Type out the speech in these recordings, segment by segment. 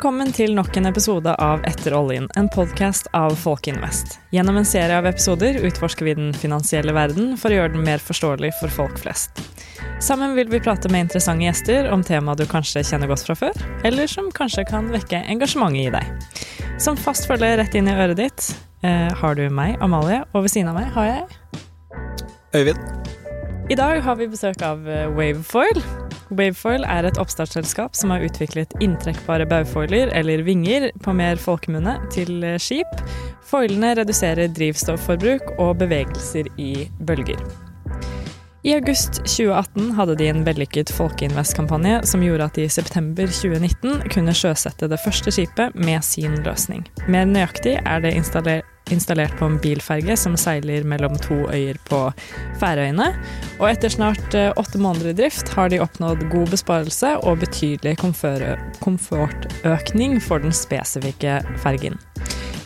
Velkommen til nok en episode av Etter oljen, en podkast av Folkinvest. Gjennom en serie av episoder utforsker vi den finansielle verden for å gjøre den mer forståelig for folk flest. Sammen vil vi prate med interessante gjester om tema du kanskje kjenner godt fra før, eller som kanskje kan vekke engasjementet i deg. Som fast følge rett inn i øret ditt eh, har du meg, Amalie, og ved siden av meg har jeg Øyvind. I dag har vi besøk av eh, Wavefoil. Wavefoil er et oppstartsselskap som har utviklet inntrekkbare baufoiler, eller vinger på mer folkemunne, til eh, skip. Foilene reduserer drivstofforbruk og bevegelser i bølger. I august 2018 hadde de en vellykket Folkeinvest-kampanje som gjorde at de i september 2019 kunne sjøsette det første skipet med sin løsning. Mer nøyaktig er det installert installert på en bilferge som seiler mellom to øyer på Færøyene. Og etter snart eh, åtte måneder i drift har de oppnådd god besparelse og betydelig komfortøkning for den spesifikke fergen.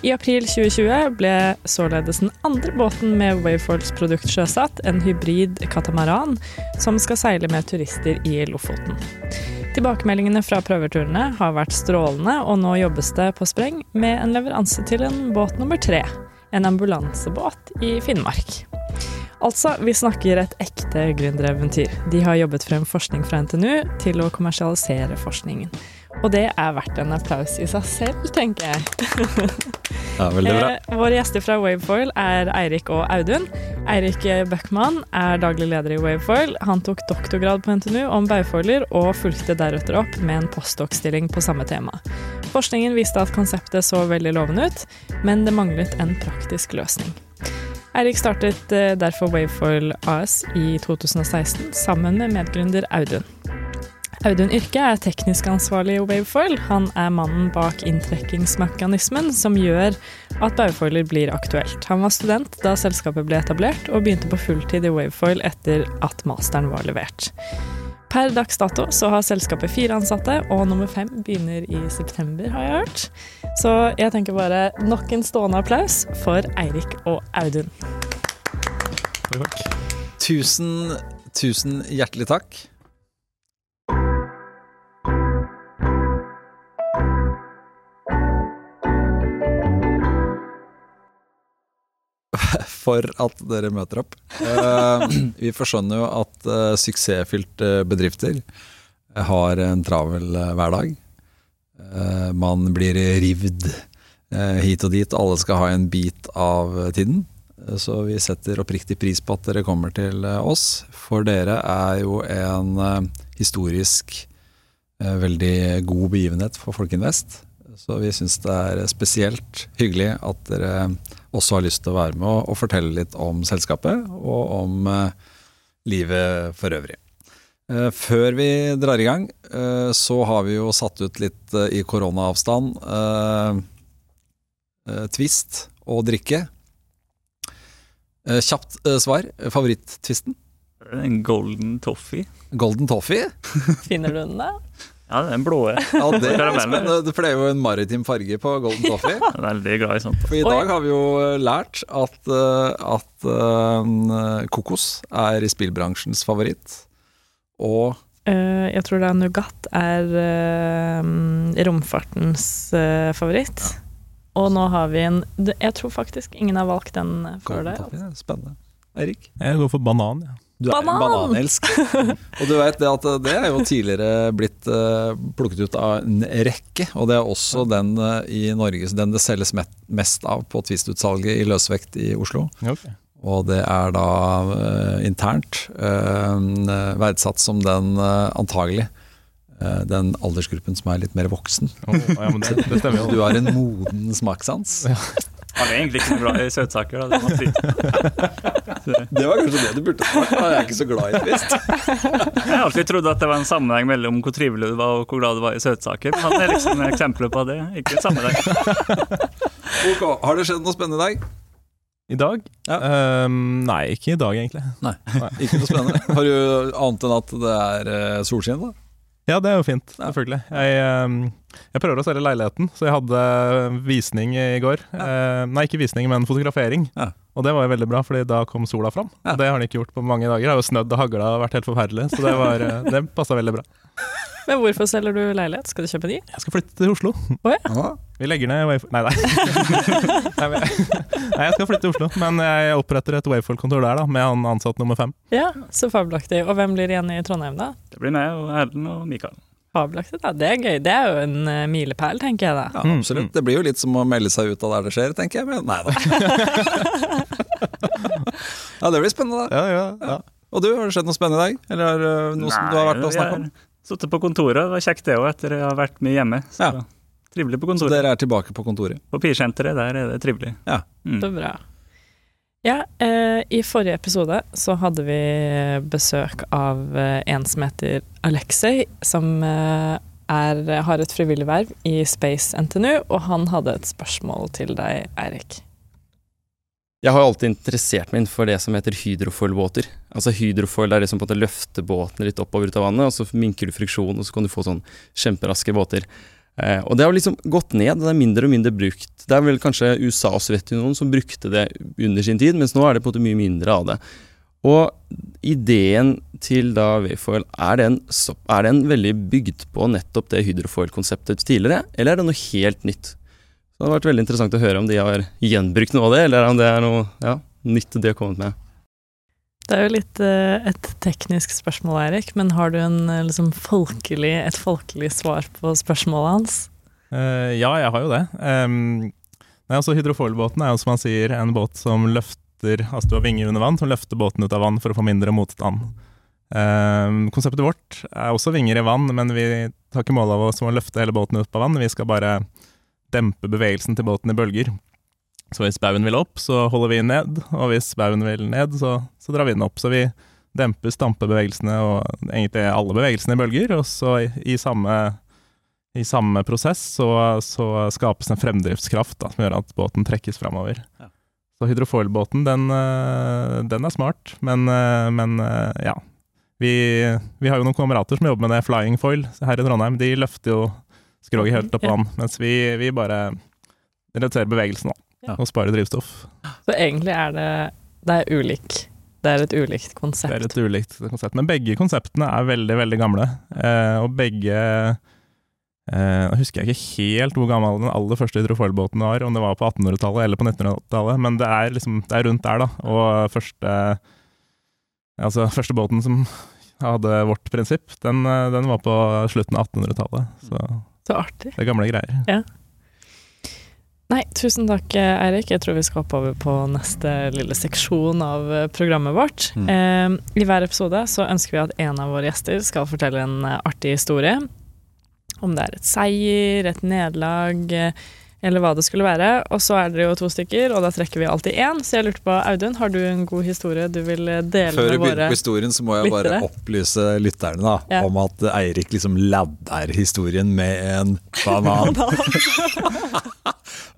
I april 2020 ble således den andre båten med Wavefolds produkt sjøsatt, en hybrid katamaran som skal seile med turister i Lofoten. Tilbakemeldingene fra prøveturene har vært strålende, og nå jobbes det på spreng med en leveranse til en båt nummer tre. En ambulansebåt i Finnmark. Altså, vi snakker et ekte gründereventyr. De har jobbet frem forskning fra NTNU til å kommersialisere forskningen. Og det er verdt en applaus i seg selv, tenker jeg. ja, veldig bra. Eh, våre gjester fra Wavefoil er Eirik og Audun. Eirik Bøckmann er daglig leder i Wavefoil. Han tok doktorgrad på NTNU om baufoiler, og fulgte deretter opp med en postdoc-stilling på samme tema. Forskningen viste at konseptet så veldig lovende ut, men det manglet en praktisk løsning. Eirik startet eh, derfor Wavefoil AS i 2016 sammen med medgründer Audun. Audun Yrke er teknisk ansvarlig i Wavefoil. Han er mannen bak inntrekkingsmekanismen som gjør at baufoiler blir aktuelt. Han var student da selskapet ble etablert, og begynte på fulltid i Wavefoil etter at masteren var levert. Per dags dato så har selskapet fire ansatte, og nummer fem begynner i september, har jeg hørt. Så jeg tenker bare nok en stående applaus for Eirik og Audun. Tusen, tusen hjertelig takk. For at dere møter opp. Uh, vi forskjønner jo at uh, suksessfylte bedrifter har en travel uh, hverdag. man blir rivd hit og dit. Alle skal ha en bit av tiden. Så vi setter oppriktig pris på at dere kommer til oss. For dere er jo en historisk veldig god begivenhet for Folkeinvest. Så vi syns det er spesielt hyggelig at dere også har lyst til å være med og, og fortelle litt om selskapet og om eh, livet for øvrig. Eh, før vi drar i gang, eh, så har vi jo satt ut litt i koronaavstand twist og drikke. kjapt svar. Favoritt-twisten? Golden toffee. Golden toffee? Finner du den, da? Ja, den blå. Ja, det er spennende, for det er jo en maritim farge på Golden Toffee. Veldig glad i sånt. For i dag har vi jo lært at, eh, at uh, kokos er spillbransjens favoritt. Og uh, Jeg tror det er Nougat er uh, romfartens favoritt. Ja. Og nå har vi en Jeg tror faktisk ingen har valgt den før det. Altså. Spennende. Erik? Jeg går for banan, ja. Du er Banan! en bananelsk. og du vet det at det er jo tidligere blitt uh, plukket ut av en rekke, og det er også den uh, i Norge den det selges mest av på Twist-utsalget i løsvekt i Oslo. Okay. Og det er da uh, internt verdsatt som den antagelig den aldersgruppen som er litt mer voksen. Oh, ja, det, det du har en moden smakssans. Ja. Han er egentlig ikke så glad i søtsaker, da, det må si. Det var kanskje det du burde svart. Jeg er ikke så glad i twist. Jeg har alltid trodd at det var en sammenheng mellom hvor trivelig du var og hvor glad du var i søtsaker. Han er liksom eksempler på det. Ikke en sammenheng. Ok, Har det skjedd noe spennende i dag? I dag? Ja. Um, nei, ikke i dag egentlig. Nei, nei. Ikke noe spennende. Har du annet enn at det er uh, solskinn, da? Ja, det er jo fint, selvfølgelig. Jeg, ehm, jeg, prøver å selge leiligheten, så jeg hadde visning i går. Ja. Eh, nei, ikke visning, men fotografering. Ja. Og det var jo veldig bra, fordi da kom sola fram. Ja. Det har den ikke gjort på mange dager. Det har jo snødd og hagla og vært helt forferdelig, så det, var, eh, det passa veldig bra. Men hvorfor selger du leilighet? Skal du kjøpe ny? Jeg skal flytte til Oslo. Oh, ja. Vi legger ned Wavefoil Nei, nei. nei, jeg skal flytte til Oslo, men jeg oppretter et Wavefoil-kontor der, da, med han ansatt nummer fem. Ja, så fabelaktig. Og hvem blir igjen i Trondheim, da? Det blir meg og Erlend og Mikael. Fabelaktig, da. Det er gøy. Det er jo en uh, milepæl, tenker jeg da. Ja, Mm, absolutt. mm. Det blir jo litt som å melde seg ut av der det skjer, tenker jeg. Men nei da. ja, det blir spennende, da. Ja, ja, ja. Og du, har det skjedd noe spennende i dag? Eller er det noe som du har vært og snakket om? Sittet på kontoret, det var kjekt det òg, etter jeg har vært mye hjemme. Så Ja. Trivelig på kontoret. Så dere er tilbake på kontoret? På Pirsenteret, der er det trivelig. Ja. Mm. Så bra. Ja, eh, i forrige episode så hadde vi besøk av eh, en som heter Alexei, som eh, er, har et frivillig verv i Space NTNU, og han hadde et spørsmål til deg, Eirik. Jeg har alltid interessert meg for det som heter hydrofoil-båter. Altså Hydrofoil er det som på en måte løfter båtene litt oppover ut av vannet, og så minker du friksjon, og så kan du få sånn kjemperaske båter. Eh, og det har liksom gått ned, det er mindre og mindre brukt. Det er vel kanskje USA og Sovjetunionen som brukte det under sin tid, mens nå er det på en måte mye mindre av det. Og ideen til da Wayfoil, er er den veldig bygd på nettopp det hydrofoil-konseptet tidligere, eller er det noe helt nytt? Så det hadde vært veldig interessant å høre om de har gjenbrukt noe av det, eller om det er noe ja, nytt de har kommet med. Det er jo litt eh, et teknisk spørsmål, Eirik, men har du en, eh, liksom, folkelig, et folkelig svar på spørsmålet hans? Uh, ja, jeg har jo det. Um, nei, altså Hydrofoilbåten er jo som man sier en båt som løfter Altså du har vinger under vann som løfter båten ut av vann for å få mindre motstand. Um, konseptet vårt er også vinger i vann, men vi tar ikke mål av oss å løfte hele båten ut på vann. Vi skal bare dempe bevegelsen til båten i bølger. Så hvis baugen vil opp, så holder vi ned, og hvis baugen vil ned, så, så drar vi den opp. Så vi demper stampebevegelsene og egentlig alle bevegelsene i bølger, og så i, i samme i samme prosess så, så skapes en fremdriftskraft da, som gjør at båten trekkes framover. Ja. Så hydrofoilbåten, den, øh, den er smart, men, øh, men øh, ja. Vi, vi har jo noen kamerater som jobber med det flying foil her i Trondheim. De løfter jo skroget helt opp vann, mens vi, vi bare reduserer bevegelsen da, Ja. og sparer drivstoff. Så egentlig er det, det er ulik. Det er et ulikt konsept. Det er et ulikt konsept. Men begge konseptene er veldig, veldig gamle. Eh, og begge eh, Nå husker jeg ikke helt hvor gammel den aller første hydrofoilbåten var, om det var på 1800-tallet eller på 1900-tallet, men det er, liksom, det er rundt der, da. Og første Altså, første båten som hadde vårt prinsipp, den, eh, den var på slutten av 1800-tallet. Så Så artig. det er gamle greier. Nei, tusen takk, Eirik. Jeg tror vi skal hoppe over på neste lille seksjon av eh, programmet vårt. Mm. Eh, I hver episode så ønsker vi at en av våre gjester skal fortelle en eh, artig historie. Om det er et seier, et nederlag, eh, eller hva det skulle være. Og så er dere jo to stykker, og da trekker vi alltid én. Så jeg lurte på, Audun, har du en god historie du vil eh, dele Før vi med begynner våre på historien, så må jeg bare lyttere. opplyse lytterne da, Ja. om at Eirik liksom ladder historien med en banan.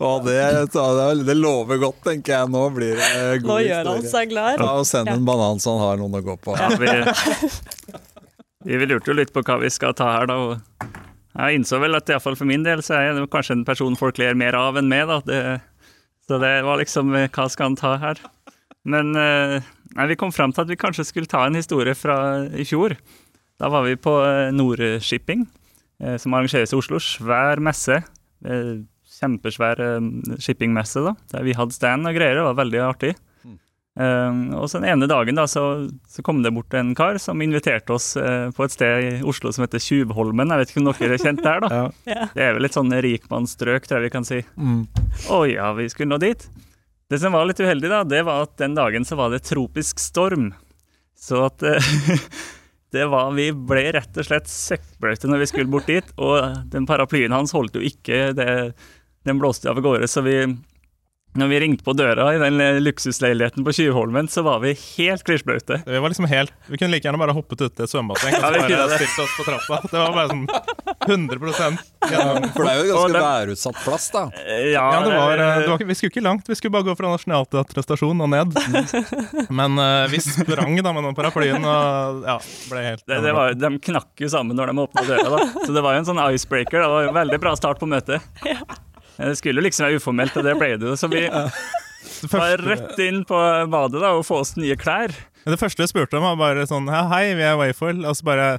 Og det, det lover godt, tenker jeg. Nå blir det god Nå gjør han seg glad. Ja, og Send Ja. en banan så han har noen å gå på. Ja, vi, vi lurte jo litt på hva vi skal ta her, da. Jeg innså vel at iallfall for min del så er det kanskje en person folk ler mer av enn meg, da. Det, så det var liksom eh, Hva skal han ta her? Men eh, nei, vi kom fram til at vi kanskje skulle ta en historie fra i fjor. Da var vi på eh, Nordshipping, som arrangeres i Oslo. Svær messe. Kjempesvær shippingmesse, da. Der vi hadde stand og greier. Det var veldig artig. Um, og så den ene dagen da, så, så kom det bort en kar som inviterte oss eh, på et sted i Oslo som heter Tjuvholmen. Jeg vet ikke om dere er kjent der, da. Ja. Ja. Det er vel et sånn rikmannsstrøk, tror jeg vi kan si. Mm. Å ja, vi skulle nå dit. Det som var litt uheldig, da, det var at den dagen så var det tropisk storm. Så at eh, det var Vi ble rett og slett søkkbløte når vi skulle bort dit, og den paraplyen hans holdt jo ikke. Det, den blåste av gårde, så vi når vi ringte på døra i den luksusleiligheten på Tjuvholmen, så var vi helt klissblaute. Vi var liksom helt Vi kunne like gjerne bare hoppet uti et svømmebasseng og Ja, så bare stilt oss på trappa. Det var bare sånn 100 gjennom For det er jo ganske værutsatt plass, da. Ja, Ja, det var, eh, det var Vi skulle ikke langt, vi skulle bare gå fra Nationaltheatret stasjon og ned. Men uh, vi sprang da med den paraplyen og ja, ble helt det, det var, De knakk jo sammen når de åpna døra, da. Så det var jo en sånn icebreaker. Det var en veldig bra start på møtet. Det skulle jo liksom være uformelt, og det ble det jo. Så vi var rett inn på badet da og få oss nye klær. det første jeg spurte om, var bare sånn ja, Hei, vi er Wayfoil. Og så bare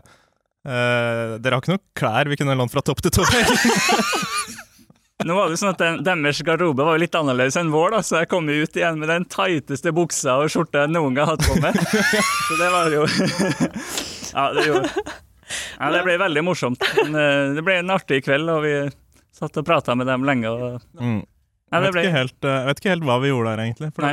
Eh, dere har ikke noen klær vi kunne lånt fra topp til topp? Nå var det jo sånn at den, Deres garderobe var jo litt annerledes enn vår, da, så jeg kom ut igjen med den tighteste buksa og skjorta jeg noen gang har hatt på meg. Så det var jo Ja, det, gjorde. ja, det ble veldig morsomt. Men eh, det ble en artig kveld, og vi satt og prata med dem lenge. Og, Mm. Nei, Jeg det vet, ble, helt, eh, jeg vet ikke helt hva vi gjorde der, egentlig. Nei,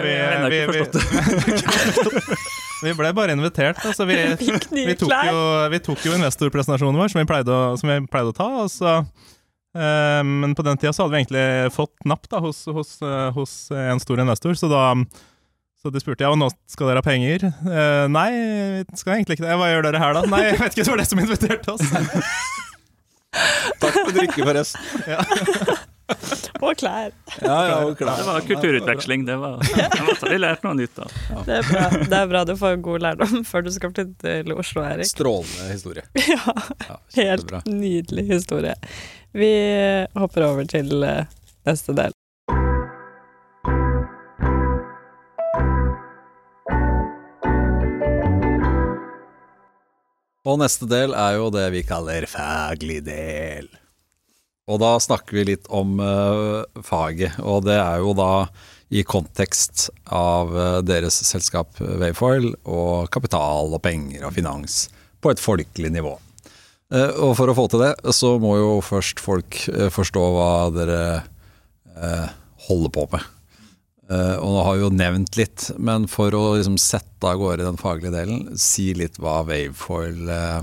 vi ikke forstått det. vi ble bare invitert. Altså, vi, vi, tok jo, vi tok jo investorpresentasjonen vår, som vi pleide å, som vi pleide å ta. Og så, eh, men på den tida så hadde vi egentlig fått napp da, hos, hos, eh, hos en stor investor, så da så de spurte ja, og nå skal dere ha penger. Eh, nei, vi skal egentlig ikke det. Hva gjør dere her, da? Nei, jeg vet ikke, det var det som inviterte oss. Takk for drikke, forresten. Og klær. Ja, ja, og klær. Det var kulturutveksling. Det var, det var, vi lærte noe nytt da. Det er, bra. det er bra du får god lærdom før du skal flytte til Oslo, Erik. Strålende historie. Ja, Ja, helt nydelig historie. Vi hopper over til eh, neste del. Og neste del er jo det vi kaller faglig del. Og da snakker vi litt om uh, faget, og det er jo da i kontekst av eh, deres selskap Wayfoil og kapital og penger og finans på et folkelig nivå. Eh, og for å få til det, så må jo først folk eh, forstå hva dere eh, holder på med. Eh, og nå har vi jo nevnt litt, men for å liksom sette av gårde den faglige delen, si litt hva Wavefoil eh,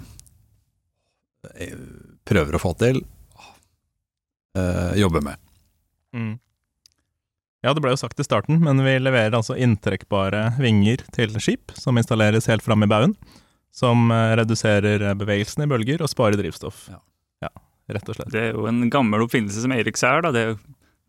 prøver å få til, eh, jobber med. Mm. Ja, det ble jo sagt i starten, men vi leverer altså inntrekkbare vinger til skip, som installeres helt fram i baugen. Som reduserer bevegelsen i bølger og sparer drivstoff. Ja. Ja, rett og slett. Det er jo en gammel oppfinnelse som Eirik sier. da, det er jo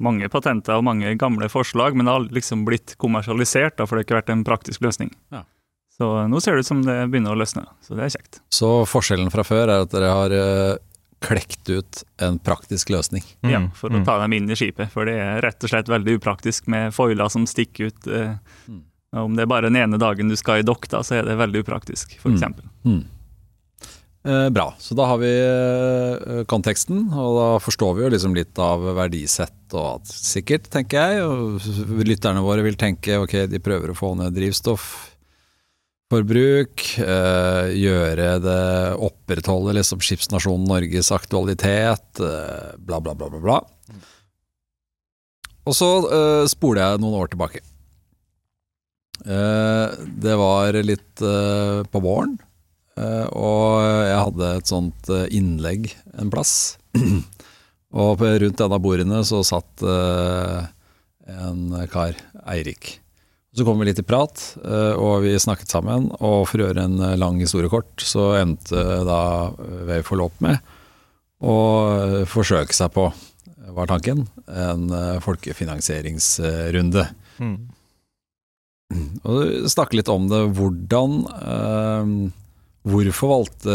mange patenter og mange gamle forslag, men det har liksom blitt kommersialisert, da, for det har ikke vært en praktisk løsning. Ja. Så nå ser det ut som det begynner å løsne, så det er kjekt. Så forskjellen fra før er at dere har eh, klekt ut en praktisk løsning. Ja, Mm, For å mm. ta dem inn i skipet, for det er rett og slett veldig upraktisk med foiler som stikker ut. Eh, Mm. Om det er bare den ene dagen du skal i dokk, da, så er det veldig upraktisk, for Mm. eksempel. Eh, bra. Så da har vi eh, konteksten, og da forstår vi jo liksom litt av verdisett og alt. Sikkert, tenker jeg. Og lytterne våre vil tenke ok, de prøver å få ned drivstoffforbruk, eh, gjøre det Opprettholde liksom skipsnasjonen Norges aktualitet, bla, bla, bla, bla, bla. Og så spoler jeg noen år tilbake. Det var litt på våren. Eh, og jeg hadde et sånt eh, innlegg en plass. og rundt en av bordene så satt eh, en kar, Eirik. Så kom vi litt i prat, og vi snakket sammen. Og for å gjøre en lang historie kort, så endte da Wayfall opp med å forsøke seg på, var tanken, en folkefinansieringsrunde. Mm. Og snakke litt om det. Hvordan Hvorfor valgte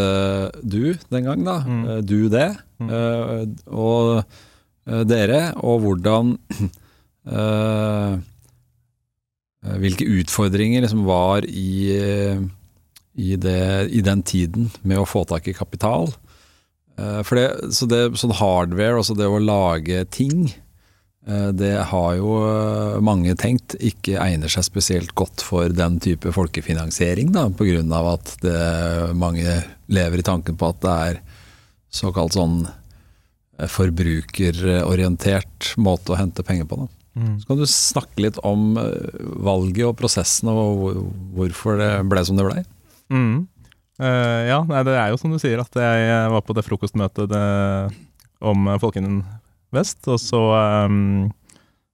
du den gang, da? Mm. Eh, Du det, Mm. eh, og eh, dere, og hvordan Hvilke utfordringer liksom var i, i, det, i den tiden med å få tak i kapital? For det, så det, sånn hardware, altså det å lage ting, Det har jo eh, mange tenkt ikke egner seg spesielt godt for den type folkefinansiering, da, pga. at det, mange lever i tanken på at det er såkalt sånn eh, forbrukerorientert måte å hente penger på. Da. Mm. Så kan du snakke litt om eh, valget og prosessen, og hvorfor det ble som det ble? Mm. Uh, ja, det er jo som du sier, at jeg var på det frokostmøtet det, om eh, Folkeinnen Vest, og så um,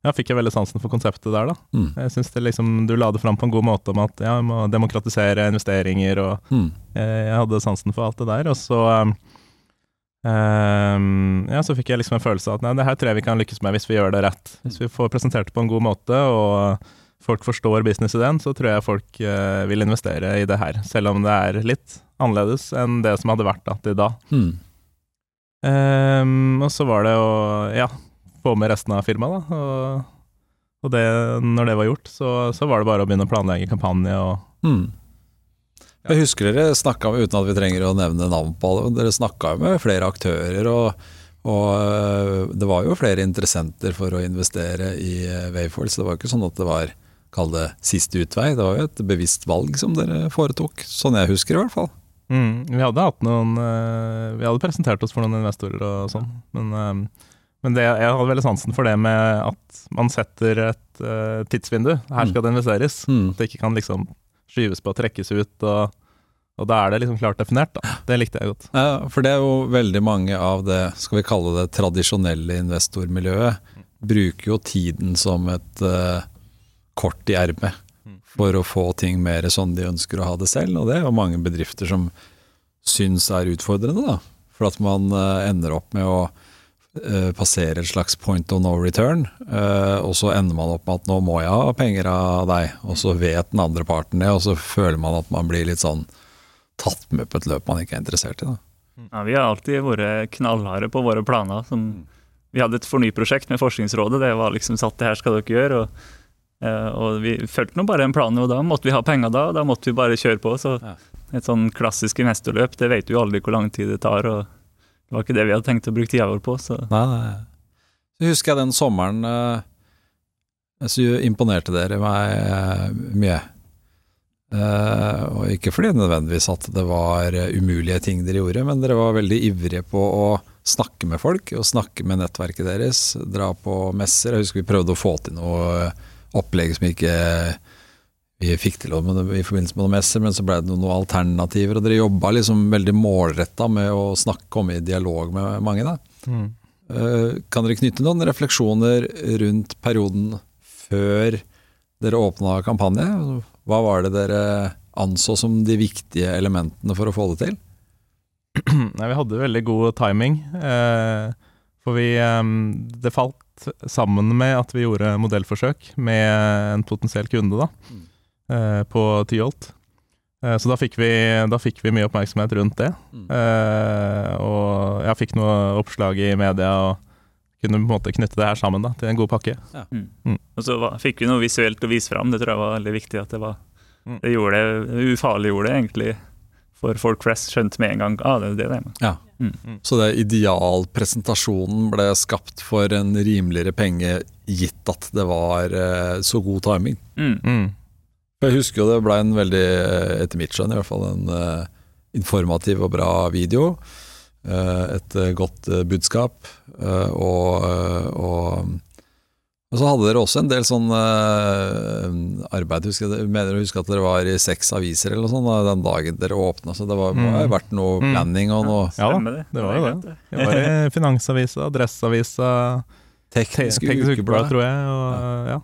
ja, fikk jeg veldig sansen for konseptet der, da. Mm. Jeg syns liksom, du la det fram på en god måte om at ja, vi må demokratisere investeringer, og Mm. eh, jeg hadde sansen for alt det der. Og så um, um, ja, så fikk jeg liksom en følelse av at nei, det her tror jeg vi kan lykkes med hvis vi gjør det rett. Hvis vi får presentert det på en god måte, og folk forstår businessideen, så tror jeg folk uh, vil investere i det her. Selv om det er litt annerledes enn det som hadde vært da, til da. Mm. Ehm, og så var det å ja, få med resten av firmaet, da. Og, og det, når det var gjort, så, så var det bare å begynne å planlegge kampanje og Mm. Jeg husker dere snakka med, uten at vi trenger å nevne navn på alle, dere snakka med flere aktører. og, og øh, det var jo flere interessenter for å investere i øh, så det var ikke sånn at det var kall det siste utvei. Det var jo et bevisst valg som dere foretok, sånn jeg husker i hvert fall. Mm, vi hadde hatt noen eh, Vi hadde presentert oss for noen investorer og sånn, men, eh, men det, jeg hadde veldig sansen for det med at man setter et eh, tidsvindu. Her skal det investeres. Mm. At det ikke kan liksom skyves på og trekkes ut. og og da er det liksom klart definert, da. Det likte jeg godt. Ja, for det er jo veldig mange av det, skal vi kalle det tradisjonelle investormiljøet, bruker jo tiden som et uh, kort i ermet for å få ting mer sånn de ønsker å ha det selv. Og det er jo mange bedrifter som syns er utfordrende, da. For at man eh, ender opp med å eh, passere et slags point of no return, eh, og så ender man opp med at nå må jeg ha penger av deg, og så vet den andre parten det, og så føler man at man blir litt sånn tatt med på et løp man ikke er interessert i. da. Ja, vi har alltid vært knallharde på våre planer. Som, vi hadde et fornyprosjekt med Forskningsrådet. Det var liksom satt det her skal dere gjøre. Og, og vi fulgte nå bare en plan, og da måtte vi ha penger da. og Da måtte vi bare kjøre på. Så et sånn klassisk investorløp, det vet du jo aldri hvor lang tid det tar. og Det var ikke det vi hadde tenkt å bruke tida vår på. Så Nei, nei. Så husker jeg den sommeren eh, Så imponerte dere meg eh, mye. Eh, og ikke fordi nødvendigvis at det var eh, umulige ting dere gjorde, men dere var veldig ivrige på å snakke med folk og snakke med nettverket deres. Dra på messer. Jeg husker vi prøvde å få til noe eh, opplegg som ikke vi fikk til med, i forbindelse med noen messer, men så ble det noen alternativer. Og dere jobba liksom veldig målretta med å snakke, komme i dialog med mange. da. Mm. Kan dere knytte noen refleksjoner rundt perioden før dere åpna kampanje? Hva var det dere anså som de viktige elementene for å få det til? Nei, vi hadde veldig god timing. Eh, for vi eh, Det falt sammen med at vi gjorde modellforsøk med en potensiell kunde, da. Mm. Eh, på Tyholt. Eh, så da fikk, vi, da fikk vi mye oppmerksomhet rundt det. Mm. Eh, og jeg fikk noe oppslag i media og kunne på en måte knytte det her sammen da, til en god pakke. Og så fikk vi noe visuelt å vise fram. Det tror jeg var veldig viktig. at Det var, Mm. det gjorde det, ufarliggjorde det egentlig for folk flest. Skjønte med en gang ah, det er det det er. Ja. Mm. Så det idealpresentasjonen ble skapt for en rimeligere penge, gitt at det var eh, så god timing. Mm. Mm. Jeg husker jo det ble en veldig, eh, etter mitt skjønn i hvert fall, en eh, informativ og bra video. Eh, et eh, godt eh, budskap. og, og, og så hadde dere også en del sånn uh, arbeid. Husker mener å huske at dere var i seks aviser eller sånn da, den dagen dere åpna. Så det var, må Mm. ha vært noe Mm. planning og noe Ja da, det. det var jo det. Det var i Finansavisa, Adresseavisa, Te- teknisk Teknisk Ukeblad, tror jeg. Og, ja.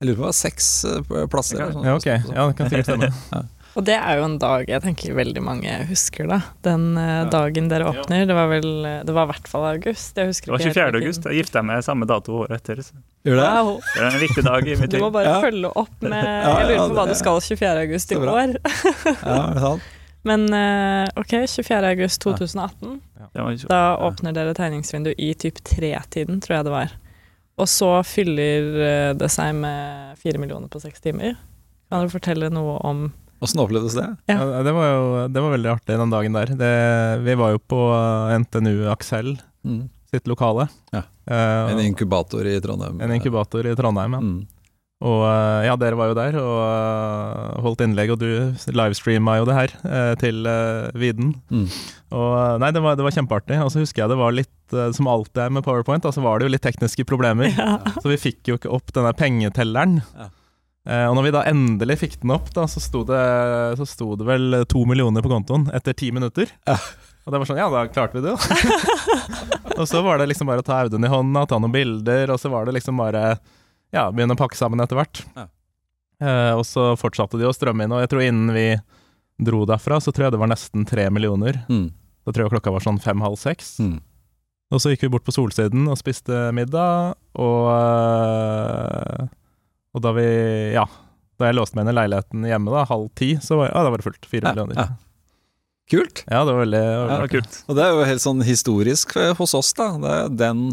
Jeg lurer på om det var seks eh, plasser. ja, ok. Ja, det kan sikkert stemme. Og det er jo en dag jeg tenker veldig mange husker, da. Den uh, dagen dere åpner. Det var vel Det var i hvert fall august. Jeg husker Det var ikke helt 24. hvilken- august. Jeg gifta meg samme dato året etter. Så Gjør det? Wow. det er en viktig dag i mitt liv. Du må bare Ja. følge opp med Ja, Jeg lurer ja, på hva du skal 24. august i år. Ja, sant. Men uh, ok, 24. august 2018. Ja. Da åpner dere tegningsvindu i typ tre-tiden, tror jeg det var. Og så fyller eh, det seg med fire millioner på seks timer. Kan dere fortelle noe om Åssen opplevdes det? Ja. Ja, det, var jo, det var veldig artig den dagen der. Det, vi var jo på NTNU Aksel Mm. sitt lokale. Ja. Eh, En inkubator i Trondheim. en inkubator i Trondheim, ja. Mm. Og eh, ja, dere var jo der og eh, holdt innlegg, og du livestreama jo det her til uh, Viden. Mm. Og nei, det var, det var kjempeartig. Og så husker jeg det var litt, som alltid er med PowerPoint, da, så var det jo litt tekniske problemer. ja. Så vi fikk jo ikke opp denne pengetelleren. Ja. Eh, og når vi da endelig fikk den opp, da, så sto det, så sto det vel to millioner på kontoen etter ti minutter. Ja. Og det var sånn, ja, da klarte vi det jo. og så var det liksom bare å ta Audun i hånda, ta noen bilder, og så var det liksom bare ja, begynne å pakke sammen etter hvert. Ja. Eh, og så fortsatte de å strømme inn, og jeg tror innen vi dro derfra, så tror jeg det var nesten tre millioner. Mm. Da tror jeg klokka var sånn fem-halv seks. Mm. Og så gikk vi bort på Solsiden og spiste middag, og øh, Og da vi Ja. Da jeg låste meg inn i leiligheten hjemme, da, halv ti, så var, ja, da var det fullt. Fire millioner. ja. Kult. Ja, det var veldig, veldig Ja, det var kult. Og det er jo helt sånn historisk eh, hos oss, da. Det er den,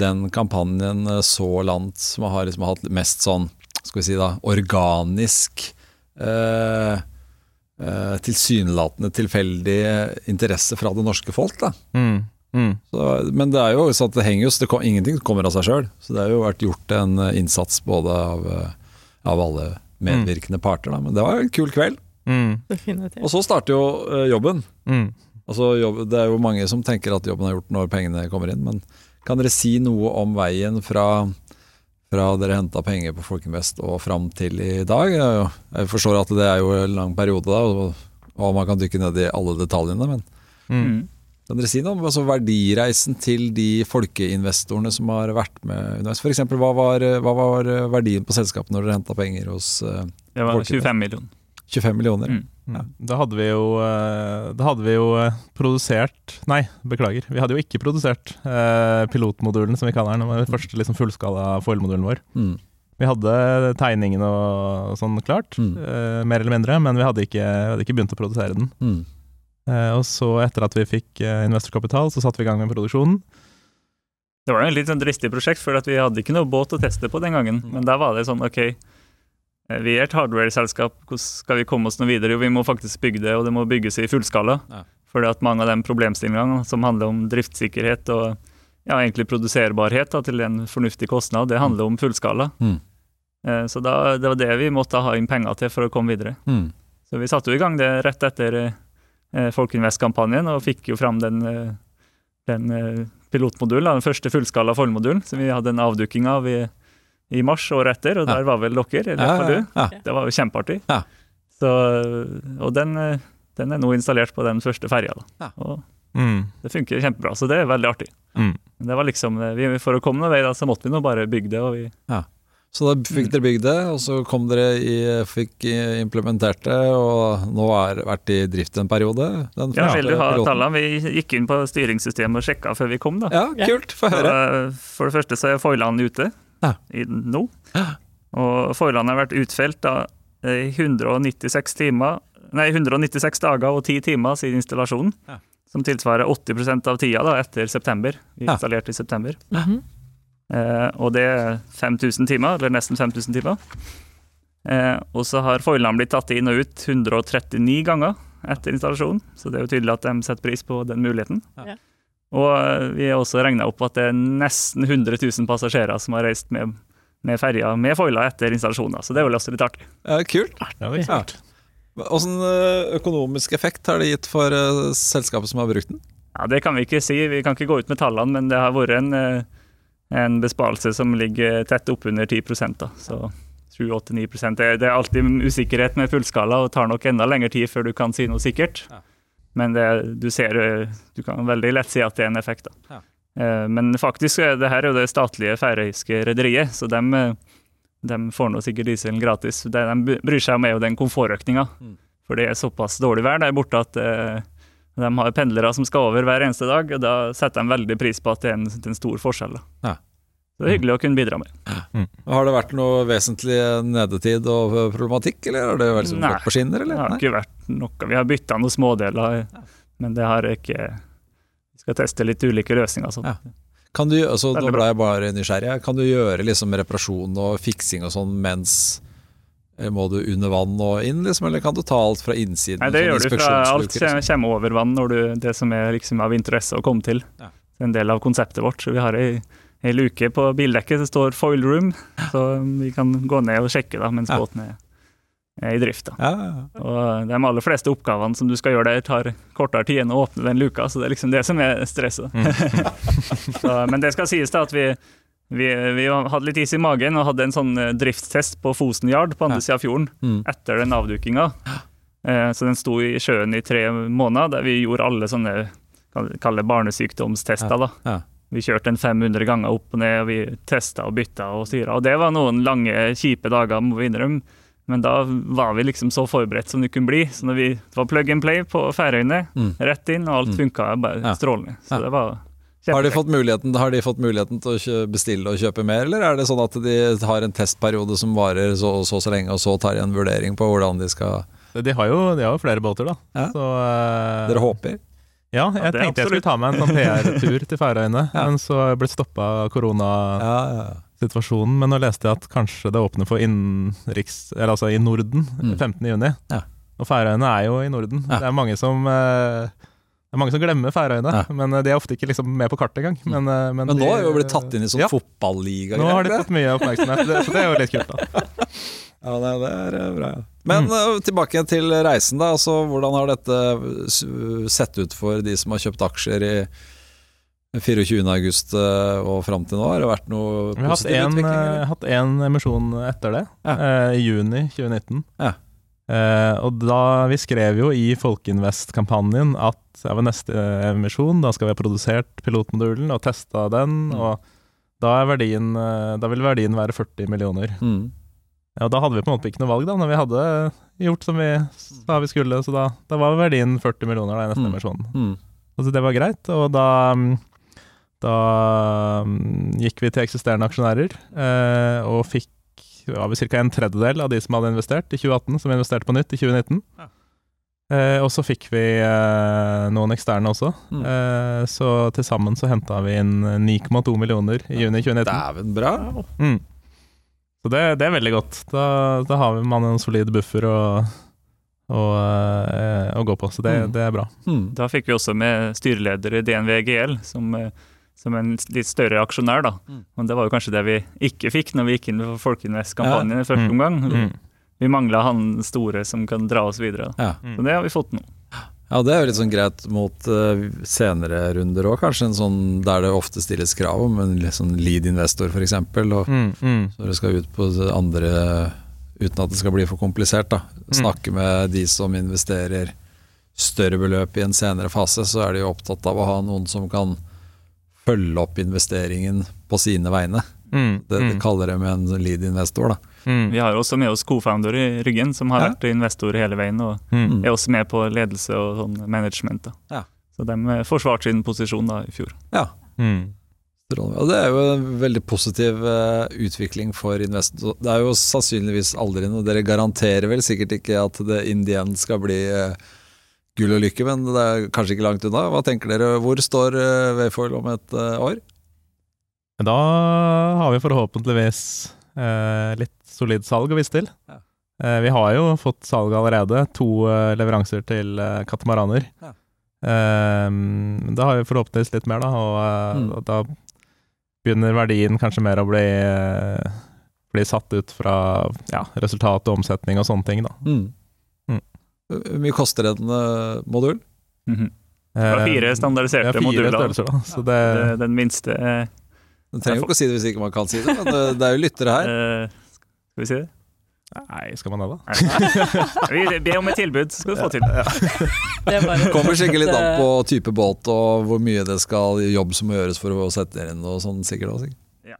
den kampanjen eh, så langt som har liksom hatt mest sånn, skal vi si da, organisk eh, eh, tilsynelatende tilfeldig interesse fra det norske folk. da. Mm. Mm. Så, men det er jo sånn at det henger jo, så det kom, ingenting kommer av seg sjøl. Så det har jo vært gjort en eh, innsats både av, eh, av alle medvirkende parter. Da. Men det var en kul kveld. Mm. Og så starter jo eh, jobben. Mm. Altså, jobb, det er jo mange som tenker at jobben er gjort når pengene kommer inn. Men kan dere si noe om veien fra, fra dere henta penger på Folkeinvest og fram til i dag? Jeg, jeg forstår at det er jo en lang periode, da, og, og man kan dykke ned i alle detaljene. Men Mm. Mm. Kan dere si noe om altså, verdireisen til de folkeinvestorene som har vært med underveis? F.eks. Hva, var, hva var verdien på selskapet når dere henta penger hos uh, Det var 25 millioner. 25 millioner? Mm. Ja. Mm. Da hadde vi jo, eh, da hadde vi jo eh, produsert Nei, beklager. Vi hadde jo ikke produsert eh, pilotmodulen, som vi kaller den. Den første liksom fullskala foilmodulen vår. Mm. Vi hadde tegningen og sånn klart, Mm. eh, mer eller mindre, men vi hadde ikke, vi hadde ikke begynt å produsere den. Mm. Eh, og så, etter at vi fikk eh, investorkapital, så satte vi i gang med produksjonen. Det var et en litt sånn dristig prosjekt, for at vi hadde ikke noe båt å teste på den gangen. Men da var det sånn, ok, eh, vi er et hardware-selskap, hvordan skal vi komme oss noe videre? Jo, vi må faktisk bygge det, og det må bygges i fullskala. Ja. For mange av de problemstillingene som handler om driftssikkerhet og ja, egentlig produserbarhet da, til en fornuftig kostnad, det handler om fullskala. Mm. Eh, Så da, det var det vi måtte ha inn penger til for å komme videre. Mm. Så vi satte jo i gang det rett etter eh, Folkinvest-kampanjen, og fikk jo fram den, eh, den eh, pilotmodulen, den første fullskala formodulen, som vi hadde en avduking av i, i mars året etter, og Ja. der var vel dere, eller Ja, ja, du. ja. Det var jo kjempeartig. Ja. Så, og den, den er nå installert på den første ferja, da. Ja. Og Mm. det funker kjempebra, så det er veldig artig. Mm. Det var liksom, vi, For å komme noen vei, da, så måtte vi nå bare bygge det, og vi Så da fikk dere bygd det, og så kom dere i, fikk implementert det, og nå har vært i drift en periode? Den Ja, vil du ha piloten. tallene? Vi gikk inn på styringssystemet og sjekka før vi kom, da. Ja, kult. Få høre. For det første så er foilene ute Ja. i, nå. Og foilene har vært utfelt da, i 196 timer Nei, 196 dager og 10 timer siden installasjonen. Ja. Som tilsvarer 80% av tida da, etter september. Vi Ja. installerte i september. Mhm. Eh, og det er 5000 timer, eller nesten 5000 timer. Eh, og så har foilene blitt tatt inn og ut 139 ganger etter installasjonen, så det er jo tydelig at de setter pris på den muligheten. Ja. Og eh, vi har også regna opp at det er nesten 100 000 passasjerer som har reist med, med ferja med foiler etter installasjoner, så det er jo også litt artig. Ja, kult. Det var Ja. Åssen eh, økonomisk effekt har det gitt for eh, selskapet som har brukt den? Ja, Det kan vi ikke si, vi kan ikke gå ut med tallene, men det har vært en, eh, en besparelse som ligger tett oppunder 10 da. Så 7-8-9 det, det er alltid usikkerhet med fullskala og tar nok enda lengre tid før du kan si noe sikkert. Men det, du ser eh, Du kan veldig lett si at det er en effekt, da. Eh, Men faktisk det her er jo det statlige færøyske rederiet, så de, de får nå sikkert dieselen gratis. Det de bryr seg om, er jo den komfortøkninga. Mm. For det er såpass dårlig vær der borte at eh, de har pendlere som skal over hver eneste dag, og da setter de veldig pris på at det er en, en stor forskjell. Da. Ja. Så det er hyggelig å kunne bidra med. Har det vært noe vesentlig nedetid og problematikk, eller har det vært Nei, gått på skinner? Det har Nei? ikke vært noe. Vi har bytta noen smådeler, men det har ikke Vi skal teste litt ulike løsninger. Sånn. Ja. Kan du, altså, nå ble jeg bare nysgjerrig. Kan du gjøre liksom reparasjon og fiksing og sånn mens må du under vann og inn, liksom, eller kan du ta alt fra innsiden? Nei, det sånn gjør du fra alt inspeksjonsluker, liksom? kommer over vann når du, det som er liksom av interesse å komme til. Ja. Det er en del av konseptet vårt. Så vi har ei, ei luke på bildekket som står 'foil room', så vi kan gå ned og sjekke da, mens Ja. båten er, er i drift. Ja. Og de aller fleste oppgavene som du skal gjøre der, tar kortere tid enn å åpne den luka, så det er liksom det som er stresset. så, men det skal sies da at vi, vi, vi hadde litt is i magen og hadde en sånn eh, driftstest på Fosen Yard på andre sida av fjorden Mm. etter den avdukinga. Eh, så den sto i sjøen i tre måneder, der vi gjorde alle sånne kall det barnesykdomstester. da. Vi kjørte en 500 ganger opp og ned, og vi testa og bytta og styra. Og det var noen lange, kjipe dager, må vi innrømme. Men da var vi liksom så forberedt som det kunne bli. Så når vi det var plug and play på Færøyene, Mm. rett inn, og alt Mm. funka bare strålende. Så det var Har de, fått muligheten, har de fått muligheten til å bestille og kjøpe mer, eller er det sånn at de har en testperiode som varer så og så, så lenge, og så tar de en vurdering på hvordan de skal De har jo, de har jo flere båter, da. Ja. Så, uh... Dere håper? Ja, jeg ja, tenkte tenkte jeg skulle ta meg en sånn PR-tur til Færøyene, Ja. men så har jeg blitt stoppa av koronasituasjonen. Ja, ja. Men nå leste jeg at kanskje det åpner for innenriks... Eller altså i Norden Mm. 15. juni. Ja. Og Færøyene er jo i Norden. Ja. Det er mange som eh, det er mange som glemmer Færøyene, Ja. men eh, de er ofte ikke liksom med på kartet engang. Men, eh, men, Men nå de- er jo blitt tatt inn i sånn ja, fotballiga. Nå har de fått mye oppmerksomhet, så det er jo litt kult. da Ja, det, det er eh, bra. Ja. Men mm. tilbake til reisen, da. Altså, hvordan har dette sett ut for de som har kjøpt aksjer i 24. august og fram til nå? Har det vært noe har positiv en, utvikling? Vi har hatt én emisjon etter det, Ja. i juni 2019. Ja. Eh, og da Vi skrev jo i Folkeinvest-kampanjen at ja, ved neste emisjon da skal vi ha produsert pilotmodulen og testa den. Mm. og da, er verdien, eh, da vil verdien være 40 millioner. Mm. Ja, og Da hadde vi på en måte ikke noe valg, da, når vi hadde gjort som vi sa vi skulle. Så da, da var verdien 40 millioner da, i neste Mm. emisjon. Mm. Altså det var greit, og da, da mm, gikk vi til eksisterende aksjonærer eh, og fikk ja, ca. en tredjedel av de som hadde investert i 2018, som investerte på nytt i 2019. Ja. Eh, og så fikk vi eh, noen eksterne også, Mm. eh, så til sammen så henta vi inn 9,2 millioner i juni 2019. Dæven bra. Mm. Så det, det er veldig godt. Da, da har man en solid buffer å, å, eh, å gå på, så det, Mm. det er bra. Mm. Da fikk vi også med styreleder i DNV GL som, eh, som en litt større aksjonær. da. Mm. Men Det var jo kanskje det vi ikke fikk når vi gikk inn for Folkeinvest-kampanjen i første Mm. omgang. Mm. Vi mangla han store som kan dra oss videre. Ja. Så det har vi fått nå. ja, det er jo litt sånn greit mot uh, senere runder òg, kanskje. En sånn der det ofte stilles krav om en sånn lead investor, f.eks. Og Mm, mm. Så det skal ut på det andre uten at det skal bli for komplisert. da Snakke med de som investerer større beløp i en senere fase, så er de jo opptatt av å ha noen som kan følge opp investeringen på sine vegne. Mm, Det, det mm, kaller de en lead-investor. da mm, Vi har også med oss co-founder i ryggen, som har Ja. vært investor hele veien. og mm. er også med på ledelse og sånn management. Ja. Så de eh, forsvarte sin posisjon da i fjor. Ja, Mm. Og det er jo en veldig positiv eh, utvikling for investor. Det er jo sannsynligvis aldri noe Dere garanterer vel sikkert ikke at det in the end skal bli eh, gull og lykke, men det er kanskje ikke langt unna. Hva tenker dere? Hvor står uh, Wayfoil om et eh, år? Da har vi forhåpentligvis eh, litt solid salg å vise til. Ja. Eh, vi har jo fått salg allerede. To eh, leveranser til eh, katamaraner. Ja. Eh, da har vi forhåpentligvis litt mer, da. Og eh, Mm. og da begynner verdien kanskje mer å bli, eh, bli satt ut fra ja, resultat og omsetning og sånne ting, da. Mm. Mm. Hvor mye koster en eh, modul? -hmm. Det var fire Eh, standardiserte er fire moduler. størrelser, da. Så det, Det, den minste eh, Du trenger jo ikke å si det hvis ikke man kan si det, men det, det er jo lyttere her. eh, Skal vi si det? Nei, skal man det, da? Ber om et tilbud, så skal du få til det. Det er bare Kommer sikkert litt an Eh, på type båt og hvor mye det skal jobb som må gjøres for å sette inn og sånn sikkert også. sikkert.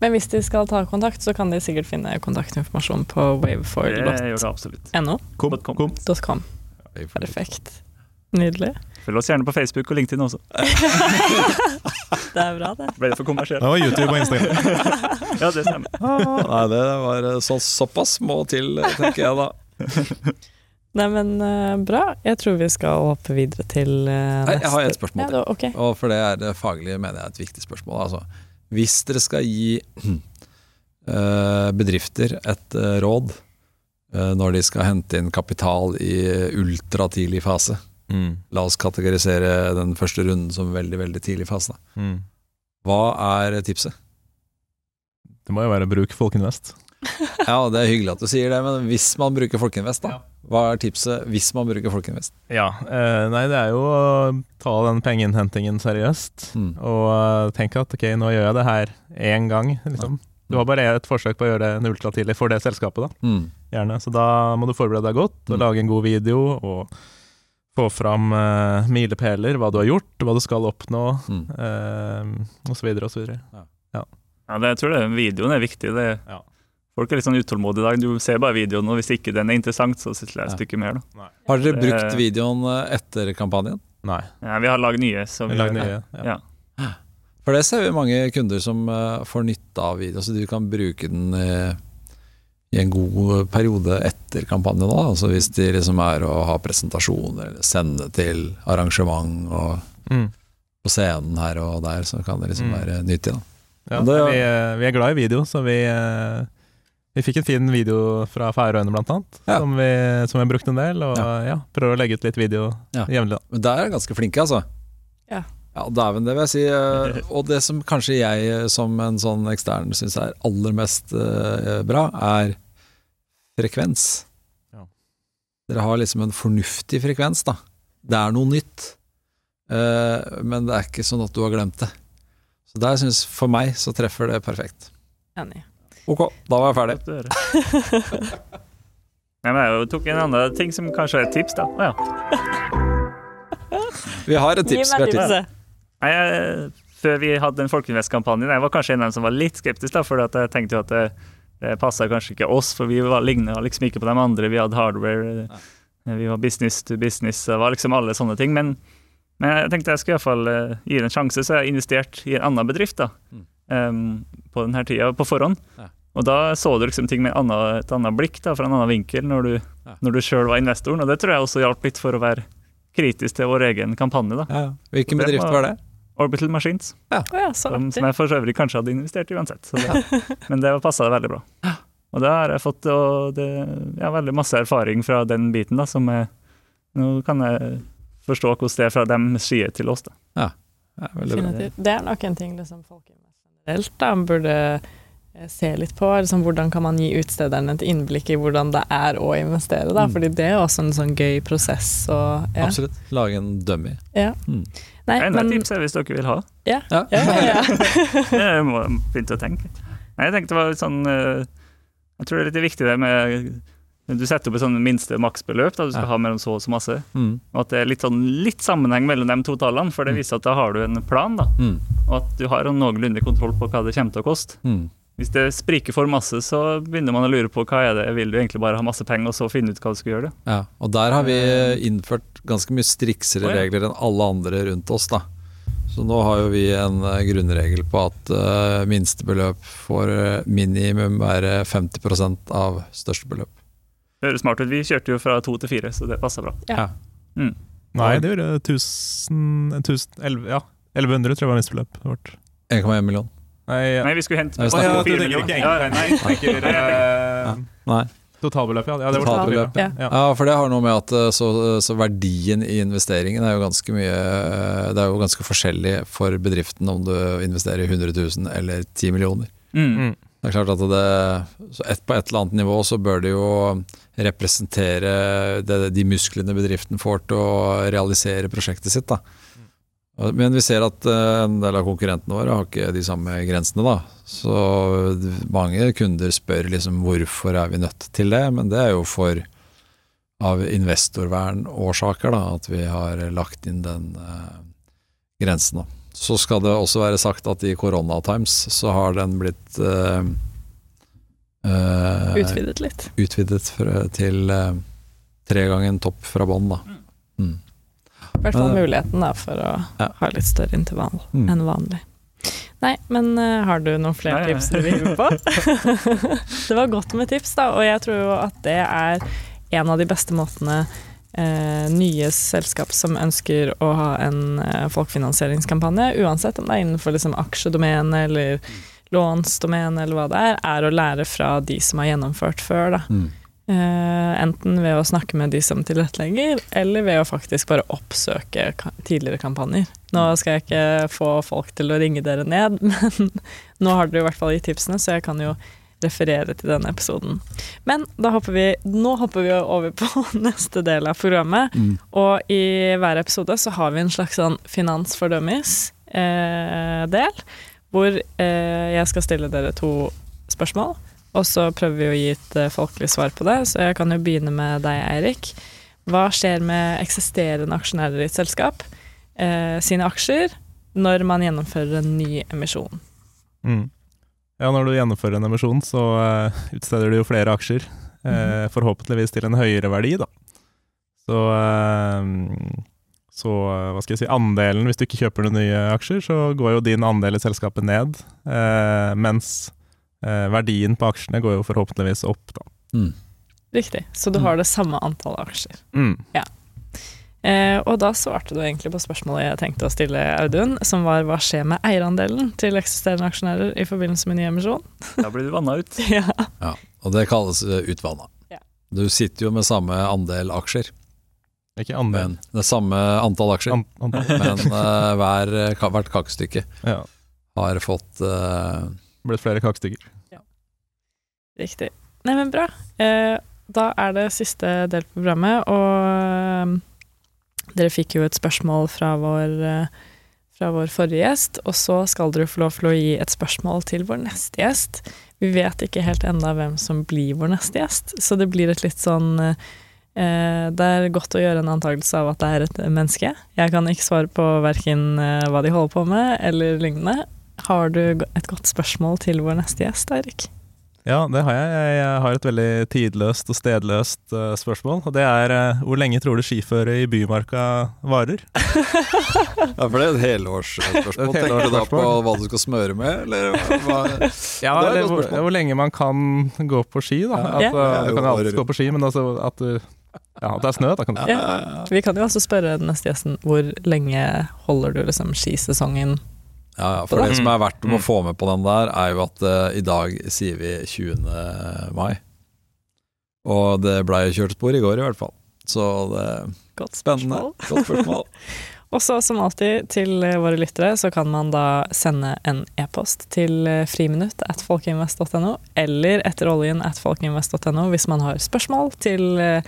Men hvis de skal ta kontakt, så kan de sikkert finne kontaktinformasjon på kom. .com. Perfekt. Nydelig. Følg oss gjerne på Facebook og LinkedIn også. Det er bra, det. Ble det for kommersielt? Det var YouTube og Instagram. Ja, det stemmer. Nei, det var eh, så, såpass må til, tenker jeg da. Nei, men eh, bra. Jeg tror vi skal hoppe videre til neste. Nei, jeg har et spørsmål Ja, til. da, okay. Og for det er det faglige mener jeg er et viktig spørsmål. Altså, hvis dere skal gi eh, bedrifter et eh, råd eh, når de skal hente inn kapital i ultratidlig fase Mm. La oss kategorisere den første runden som veldig, veldig tidlig fase. da. Mm. Hva er tipset? Det må jo være bruk Folkinvest. Ja, det er hyggelig at du sier det, men hvis man bruker Folkinvest, da? Hva er tipset hvis man bruker Folkinvest? Ja, eh, nei det er jo å ta den pengeinnhentingen seriøst. Mm. Og eh, tenke at ok, nå gjør jeg det her én gang, liksom. Du har bare et forsøk på å gjøre det ultratidlig for det selskapet, da. Mm. Gjerne. Så da må du forberede deg godt, og Mm. lage en god video, og få fram uh, milepæler, hva du har gjort, hva du skal oppnå, Mm. eh, og så videre og så videre. Ja, det, jeg tror det, videoen er viktig. Det, Ja. Folk er litt sånn utålmodige i dag. Du ser bare videoen, og hvis ikke den er interessant, så les et stykke mer. da. Har dere brukt videoen eh, etter kampanjen? Nei. Ja, vi har lagd nye. Så Vi vi, nye. Ja. Ja. For det ser vi mange kunder som eh, får nytte av video, så du kan bruke den eh, i en god periode etter kampanjen da, Altså hvis de liksom er å ha presentasjoner eller sende til arrangement og Mm. på scenen her og der, så kan det liksom Mm. være nyttig. da. Ja, det- vi, vi er glad i video, så vi, Vi fikk en fin video fra Færøyene, blant annet, Ja. som, vi, som vi brukte en del. Og Ja. ja. prøver å legge ut litt video Ja. jevnlig. Men der er jeg ganske flinke, altså. Ja. Ja, dæven, det vil jeg si. eh, Og det som kanskje jeg eh, som en sånn ekstern syns er aller mest eh, bra, er frekvens. Ja. Dere har liksom en fornuftig frekvens, da. Det er noe nytt, eh, men det er ikke sånn at du har glemt det. Så der syns For meg så treffer det perfekt. Enig. Ok, da var jeg ferdig. Nei, men jeg tok en annen ting som kanskje er et tips, da. Å ja. Vi har et Gi tips. meg Bertil. tipset. Nei, jeg, før vi hadde den folkeinvestkampanjen, jeg var kanskje en av dem som var litt skeptisk, da, for jeg tenkte jo at det, det passa kanskje ikke oss, for vi var ligna liksom ikke på de andre. Vi hadde hardware, eh, vi var business to business, det var liksom alle sånne ting. Men, men jeg tenkte jeg skulle iallfall uh, gi det en sjanse, så jeg har investert i en annen bedrift da, Em, på denne tida, på forhånd. Ja. Og da så du liksom ting med et annet, et annet blikk, da, fra en annen vinkel, når du, Ja. når du sjøl var investoren. Og det tror jeg også hjalp litt for å være kritisk til vår egen kampanje. da. Ja. Hvilken bedrift var- det? Orbital Machines. Ja, Som, som jeg for øvrig kanskje hadde investert i uansett. Så det, men det passa veldig bra. Og da har jeg fått og det, ja, veldig masse erfaring fra den biten. da, som jeg, Nå kan jeg forstå hvordan det er fra dem side til oss. da. Ja. Det er nok en ting liksom, folk generelt da, burde eh, se litt på. Liksom, hvordan kan man gi utstederne et innblikk i hvordan det er å investere? Da? Mm. Fordi det er også en sånn gøy prosess. Og, ja. Absolutt. Lage en dummy. Ja. Mm. Nei, Enda et men, tips er hvis dere vil ha. ja. Ja. Ja, ja, ja. Jeg må begynne å tenke. Nei, jeg tenkte det var litt sånn eh, Jeg tror det er litt viktig det med Du setter opp et sånn minste maksbeløp, da du skal Ja. ha mellom så og så masse. Mm. Og at det er litt, sånn, litt sammenheng mellom de to tallene, for det Mm. viser at da har du en plan. da, Mm. Og at du har en noenlunde kontroll på hva det kommer til å koste. Mm. Hvis det spriker for masse, så begynner man å lure på hva er det, vil du egentlig bare ha masse penger og så finne ut hva du skal gjøre det? Ja, og der har vi innført ganske mye striksere regler enn alle andre rundt oss, da. Så nå har jo vi en eh, grunnregel på at uh, minstebeløp får eh, minimum være 50% av største beløp. Høres smart ut. Vi kjørte jo fra to til fire, så det passa bra. Ja. Mm. Nei, det gjorde 1000, 1000 11, Ja, 1100 tror jeg var minstebeløpet vårt. 1,1 million. Nei, ja. Nei, vi skulle hente Nei, vi Å, ja, du tenker millioner. Ja, Nei, jeg tenker eh, Nei. totalbeløp, ja. ja det var Totalbeløp, ja. ja. For det har noe med at eh, så, så verdien i investeringen er jo ganske mye eh, Det er jo ganske forskjellig for bedriften om du investerer i 100 000 eller 10 millioner. Mm. Det er klart at det et, På et eller annet nivå så bør det jo representere det, de musklene bedriften får til å realisere prosjektet sitt. Da. Men vi ser at eh, en del av konkurrentene våre har ikke de samme grensene. Da. Så mange kunder spør liksom hvorfor er vi nødt til det, men det er jo for av investorvernårsaker da, at vi har lagt inn den eh, grensen. Da. Så skal det også være sagt at i koronatimes så har den blitt uh, uh, Utvidet litt. utvidet for, til uh, tre ganger topp fra bånn. da. Mm. I hvert fall muligheten da, for å Ja. ha litt større intervall Mm. enn vanlig. Nei, men uh, har du noen flere Nei, tips du vil gi på? det var godt med tips, da, og jeg tror jo at det er en av de beste måtene nye selskap som ønsker å ha en eh, folkefinansieringskampanje, uansett om det er innenfor liksom, aksjedomene eller lånsdomene eller hva det er, er å lære fra de som har gjennomført før. da. Mm. Eh, enten ved å snakke med de som tilrettelegger, eller ved å faktisk bare oppsøke ka tidligere kampanjer. Nå skal jeg ikke få folk til å ringe dere ned, men nå har dere i hvert fall gitt tipsene, så jeg kan jo referere til denne episoden. Men da hopper vi, nå hopper vi over på neste del av programmet. Mm. Og i hver episode så har vi en slags sånn finans for dummies-del, hvor eh, jeg skal stille dere to spørsmål. Og så prøver vi å gi et eh, folkelig svar på det, så jeg kan jo begynne med deg, Eirik. Hva skjer med eksisterende aksjonærer i et selskap eh, sine aksjer når man gjennomfører en ny emisjon? Mm. Ja, når du gjennomfører en emisjon, så uh, utsteder du jo flere aksjer. Uh, forhåpentligvis til en høyere verdi, da. Så, uh, så hva skal jeg si, andelen, hvis du ikke kjøper noen nye aksjer, så går jo din andel i selskapet ned, eh, mens eh, verdien på aksjene går jo forhåpentligvis opp, da. Mm. Riktig. Så du har det samme antallet aksjer. Mm. Eh, og da svarte du egentlig på spørsmålet jeg tenkte å stille Audun, som var hva skjer med eierandelen til eksisterende aksjonærer i forbindelse med ny emisjon? Da blir du vanna ut. ja. Ja, og det kalles eh, utvanna. Ja. Du sitter jo med samme andel aksjer, Ikke andel. men det samme antall aksjer, an, antall. men uh, hver, hvert kakestykke Ja. har fått uh, Blitt flere kakestykker. Riktig. Nei, men bra. Eh, da er det siste del på programmet, og eh, dere fikk jo et spørsmål fra vår, eh, fra vår forrige gjest, og så skal dere få lov til å gi et spørsmål til vår neste gjest. Vi vet ikke helt enda hvem som blir vår neste gjest, så det blir et litt sånn eh, Det er godt å gjøre en antakelse av at det er et menneske. Jeg kan ikke svare på verken eh, hva de holder på med, eller lignende. Har du et godt spørsmål til vår neste gjest, Eirik? Ja, det har jeg. Jeg har et veldig tidløst og stedløst uh, spørsmål. Og det er uh, hvor lenge tror du skiføret i Bymarka varer? Ja, for det er et helårsspørsmål. Tenker helårs du da på hva du skal smøre med, eller hva? Ja, Det er et eller godt hvor, hvor lenge man kan gå på ski, da. Ja. At, Ja. eh, Du kan jo alltid gå på ski, men altså at du Ja, at det er snø, da kan du Ja. Vi kan jo også spørre den neste gjesten hvor lenge holder du liksom skisesongen Ja, ja, for det som er verdt å Mm. få med på den der, er jo at uh, i dag sier vi 20. mai. Og det blei kjørt spor i går, i hvert fall. Så det Godt spennende. Godt spørsmål. Og så som alltid til våre lyttere så kan man da sende en e-post til eh, friminutt at folkeinvest.no eller etter oljen at folkeinvest.no hvis man har spørsmål til eh,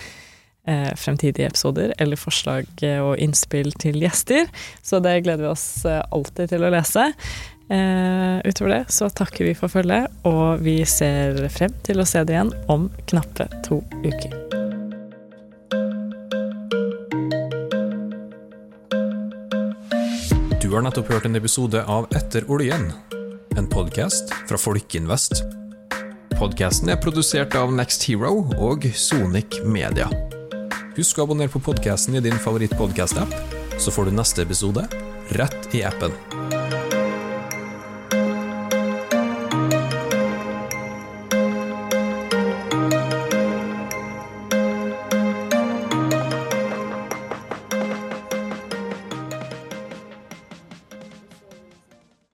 fremtidige episoder eller forslag eh, og innspill til gjester. Så det gleder vi oss eh, alltid til å lese. Eh, utover det så takker vi for følget, og vi ser frem til å se det igjen om knappe to uker. Du har nettopp hørt en episode av Etter oljen, en podkast fra Folkinvest. Podkasten er produsert av Next Hero og Sonic Media. Husk å abonnere på podkasten i din favorittpodkast-app, så får du neste episode rett i appen.